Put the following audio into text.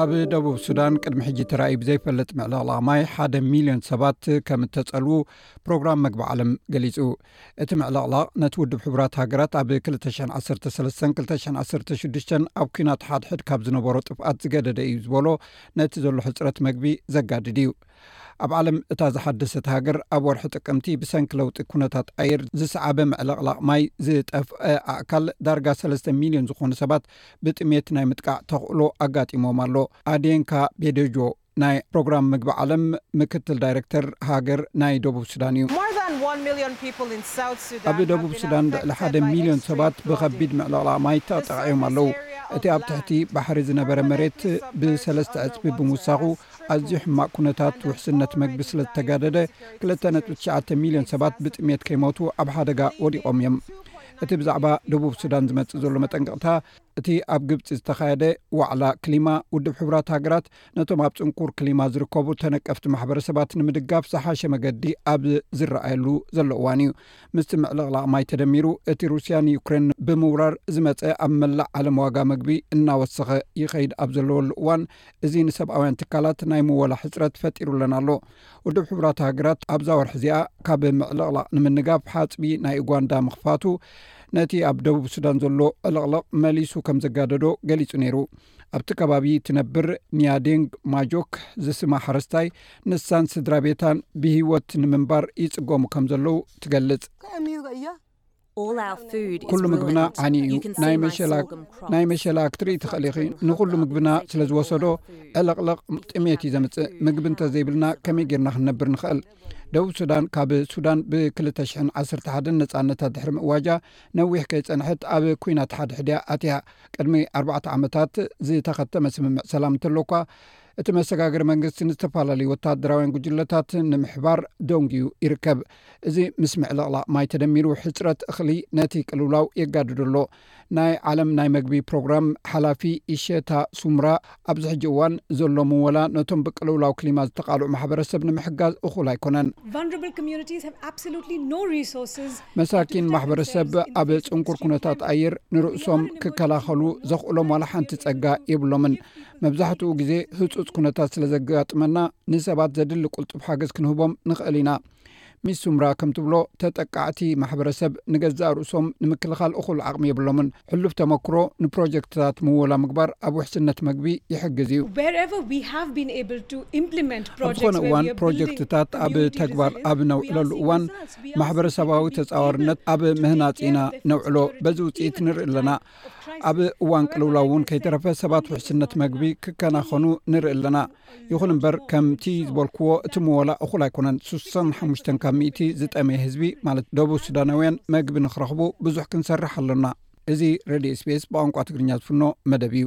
ኣብ ደቡብ ሱዳን ቅድሚ ሕጂ ተራእዩ ብዘይፈልጥ ምዕልቕላቕ ማይ ሓደ ሚልዮን ሰባት ከም እተጸልዉ ፕሮግራም መግቢ ዓለም ገሊጹ እቲ ምዕልቕላቕ ነቲ ውድብ ሕቡራት ሃገራት ኣብ 2132016 ኣብ ኩናት ሓድሕድ ካብ ዝነበሮ ጥፍኣት ዝገደደ እዩ ዝበሎ ነቲ ዘሎ ሕፅረት መግቢ ዘጋድድ እዩ ኣብ ዓለም እታ ዝሓደሰት ሃገር ኣብ ወርሒ ጥቅምቲ ብሰንኪ ለውጢ ኩነታት ኣየር ዝሰዓበ ምዕልቕላቕ ማይ ዝጠፍኣ ኣእካል ዳርጋ ሰለስተ ሚልዮን ዝኾኑ ሰባት ብጥሜት ናይ ምጥቃዕ ተኽእሎ ኣጋጢሞም ኣሎ። ኣዴንካ ቤደጆ ናይ ፕሮግራም ምግቢ ዓለም ምክትል ዳይረክተር ሃገር ናይ ደቡብ ሱዳን እዩ። ኣብ ደቡብ ሱዳን ልዕሊ ሓደ ሚልዮን ሰባት ብኸቢድ ምዕልቕላቕ ማይ ተጠቒዖም ኣለዉ። እቲ ኣብ ትሕቲ ባሕሪ ዝነበረ መሬት ብሰለስተ ዕጽፊ ብምውሳኹ ኣዝዩ ሕማቕ ኩነታት ውሕስነት መግቢ ስለ ዝተጋደደ፣ ክልተ ነጥቢ ትሽዓተ ሚልዮን ሰባት ብጥምየት ከይሞቱ ኣብ ሓደጋ ወዲቖም እዮም። እቲ ብዛዕባ ደቡብ ሱዳን ዝመጽእ ዘሎ መጠንቀቕታ፣ እቲ ኣብ ግብጺ ዝተኻየደ ዋዕላ ክሊማ፣ ውድብ ሕቡራት ሃገራት ነቶም ኣብ ጽንኩር ክሊማ ዝርከቡ ተነቀፍቲ ማሕበረሰባት ንምድጋፍ ዝሓሸ መገዲ ኣብ ዝረኣየሉ ዘሎ እዋን እዩ። ምስቲ ምዕልቕላቕ ማይ ተደሚሩ፣ እቲ ሩስያ ንዩክሬን ብምውራር ዝመጸ ኣብ መላእ ዓለም ዋጋ መግቢ እናወሰኸ ይኸይድ ኣብ ዘለወሉ እዋን፣ እዚ ንሰብኣውያን ትካላት ናይ ምወላ ሕጽረት ፈጢሩለን ኣሎ። ውድብ ሕቡራት ሃገራት ኣብዛ ወርሒ እዚኣ ካብ ምዕልቕላቕ ንምንጋፍ ሓጽቢ ናይ ኡጓንዳ ምኽፋቱ ነቲ ኣብ ደቡብ ሱዳን ዘሎ ዕልቕልቕ መሊሱ ከም ዘጋደዶ ገሊጹ ነይሩ። ኣብቲ ከባቢ ትነብር ኒያዴንግ ማጆክ ዝስማ ሓረስታይ ንሳን ስድራ ቤታን ብህይወት ንምንባር ይጽገሙ ከም ዘለዉ ትገልጽ። ኩሉ ምግብና ዓኒ እዩ ናይ መሸላናይ መሸላ ክትርኢ ትኽእል ኢኺ ንኹሉ ምግብና ስለ ዝወሰዶ ዕልቕልቕ ጥሜት እዩ ዘምፅእ ምግቢ እንተዘይብልና ከመይ ጌርና ክንነብር ንኽእል ደቡብ ሱዳን ካብ ሱዳን ብ201 ነፃነታ ድሕሪ ምእዋጃ ነዊሕ ከይፀንሐት ኣብ ኩናት ሓድሕድያ ኣትያ ቅድሚ ኣርባዕተ ዓመታት ዝተኸተመ ስምምዕ ሰላም እንተሎኳ እቲ መሰጋገሪ መንግስቲ ንዝተፈላለዩ ወተሃደራውያን ጉጅለታት ንምሕባር ደንጉዩ ይርከብ። እዚ ምስ ምዕልቕላቕ ማይ ተደሚሩ ሕፅረት እኽሊ ነቲ ቅልውላው የጋድዶ ኣሎ። ናይ ዓለም ናይ መግቢ ፕሮግራም ሓላፊ ኢሸታ ሱምራ ኣብዚ ሕጂ እዋን ዘሎ ምወላ ነቶም ብቅልውላው ክሊማ ዝተቓልዑ ማሕበረሰብ ንምሕጋዝ እኹል ኣይኮነን። መሳኪን ማሕበረሰብ ኣብ ፅንኩር ኩነታት ኣየር ንርእሶም ክከላኸሉ ዘኽእሎም ዋላ ሓንቲ ፀጋ የብሎምን። መብዛሕትኡ ግዜ ህፁፅ ኩነታት ስለ ዘጋጥመና ንሰባት ዘድሊ ቁልጡፍ ሓገዝ ክንህቦም ንኽእል ኢና። ሚስ ሱምራ ከም ትብሎ ተጠቃዕቲ ማሕበረሰብ ንገዛእ ርእሶም ንምክልኻል እኹል ዓቕሚ የብሎምን። ሕሉፍ ተመክሮ ንፕሮጀክትታት ምወላ ምግባር ኣብ ውሕስነት መግቢ ይሕግዝ እዩ። ኣብ ዝኾነ እዋን ፕሮጀክትታት ኣብ ተግባር ኣብ ነውዕለሉ እዋን ማሕበረሰባዊ ተፃዋርነት ኣብ ምህናፅ ኢና ነውዕሎ። በዚ ውፅኢት ንርኢ ኣለና። ኣብ እዋን ቅልውላው እውን ከይተረፈ ሰባት ውሕስነት መግቢ ክከናኸኑ ንርኢ ኣለና ይኹን እምበር ከምቲ ዝበልክዎ እቲ መወላ እኹል ኣይኮነን ስሳን ሓሙሽተን ካብ ሚእቲ ዝጠመየ ህዝቢ ማለት ደቡብ ሱዳናውያን መግቢ ንክረኽቡ ብዙሕ ክንሰርሕ ኣሎና እዚ ሬድዮ ስፔስ ብቋንቋ ትግርኛ ዝፍኖ መደብ እዩ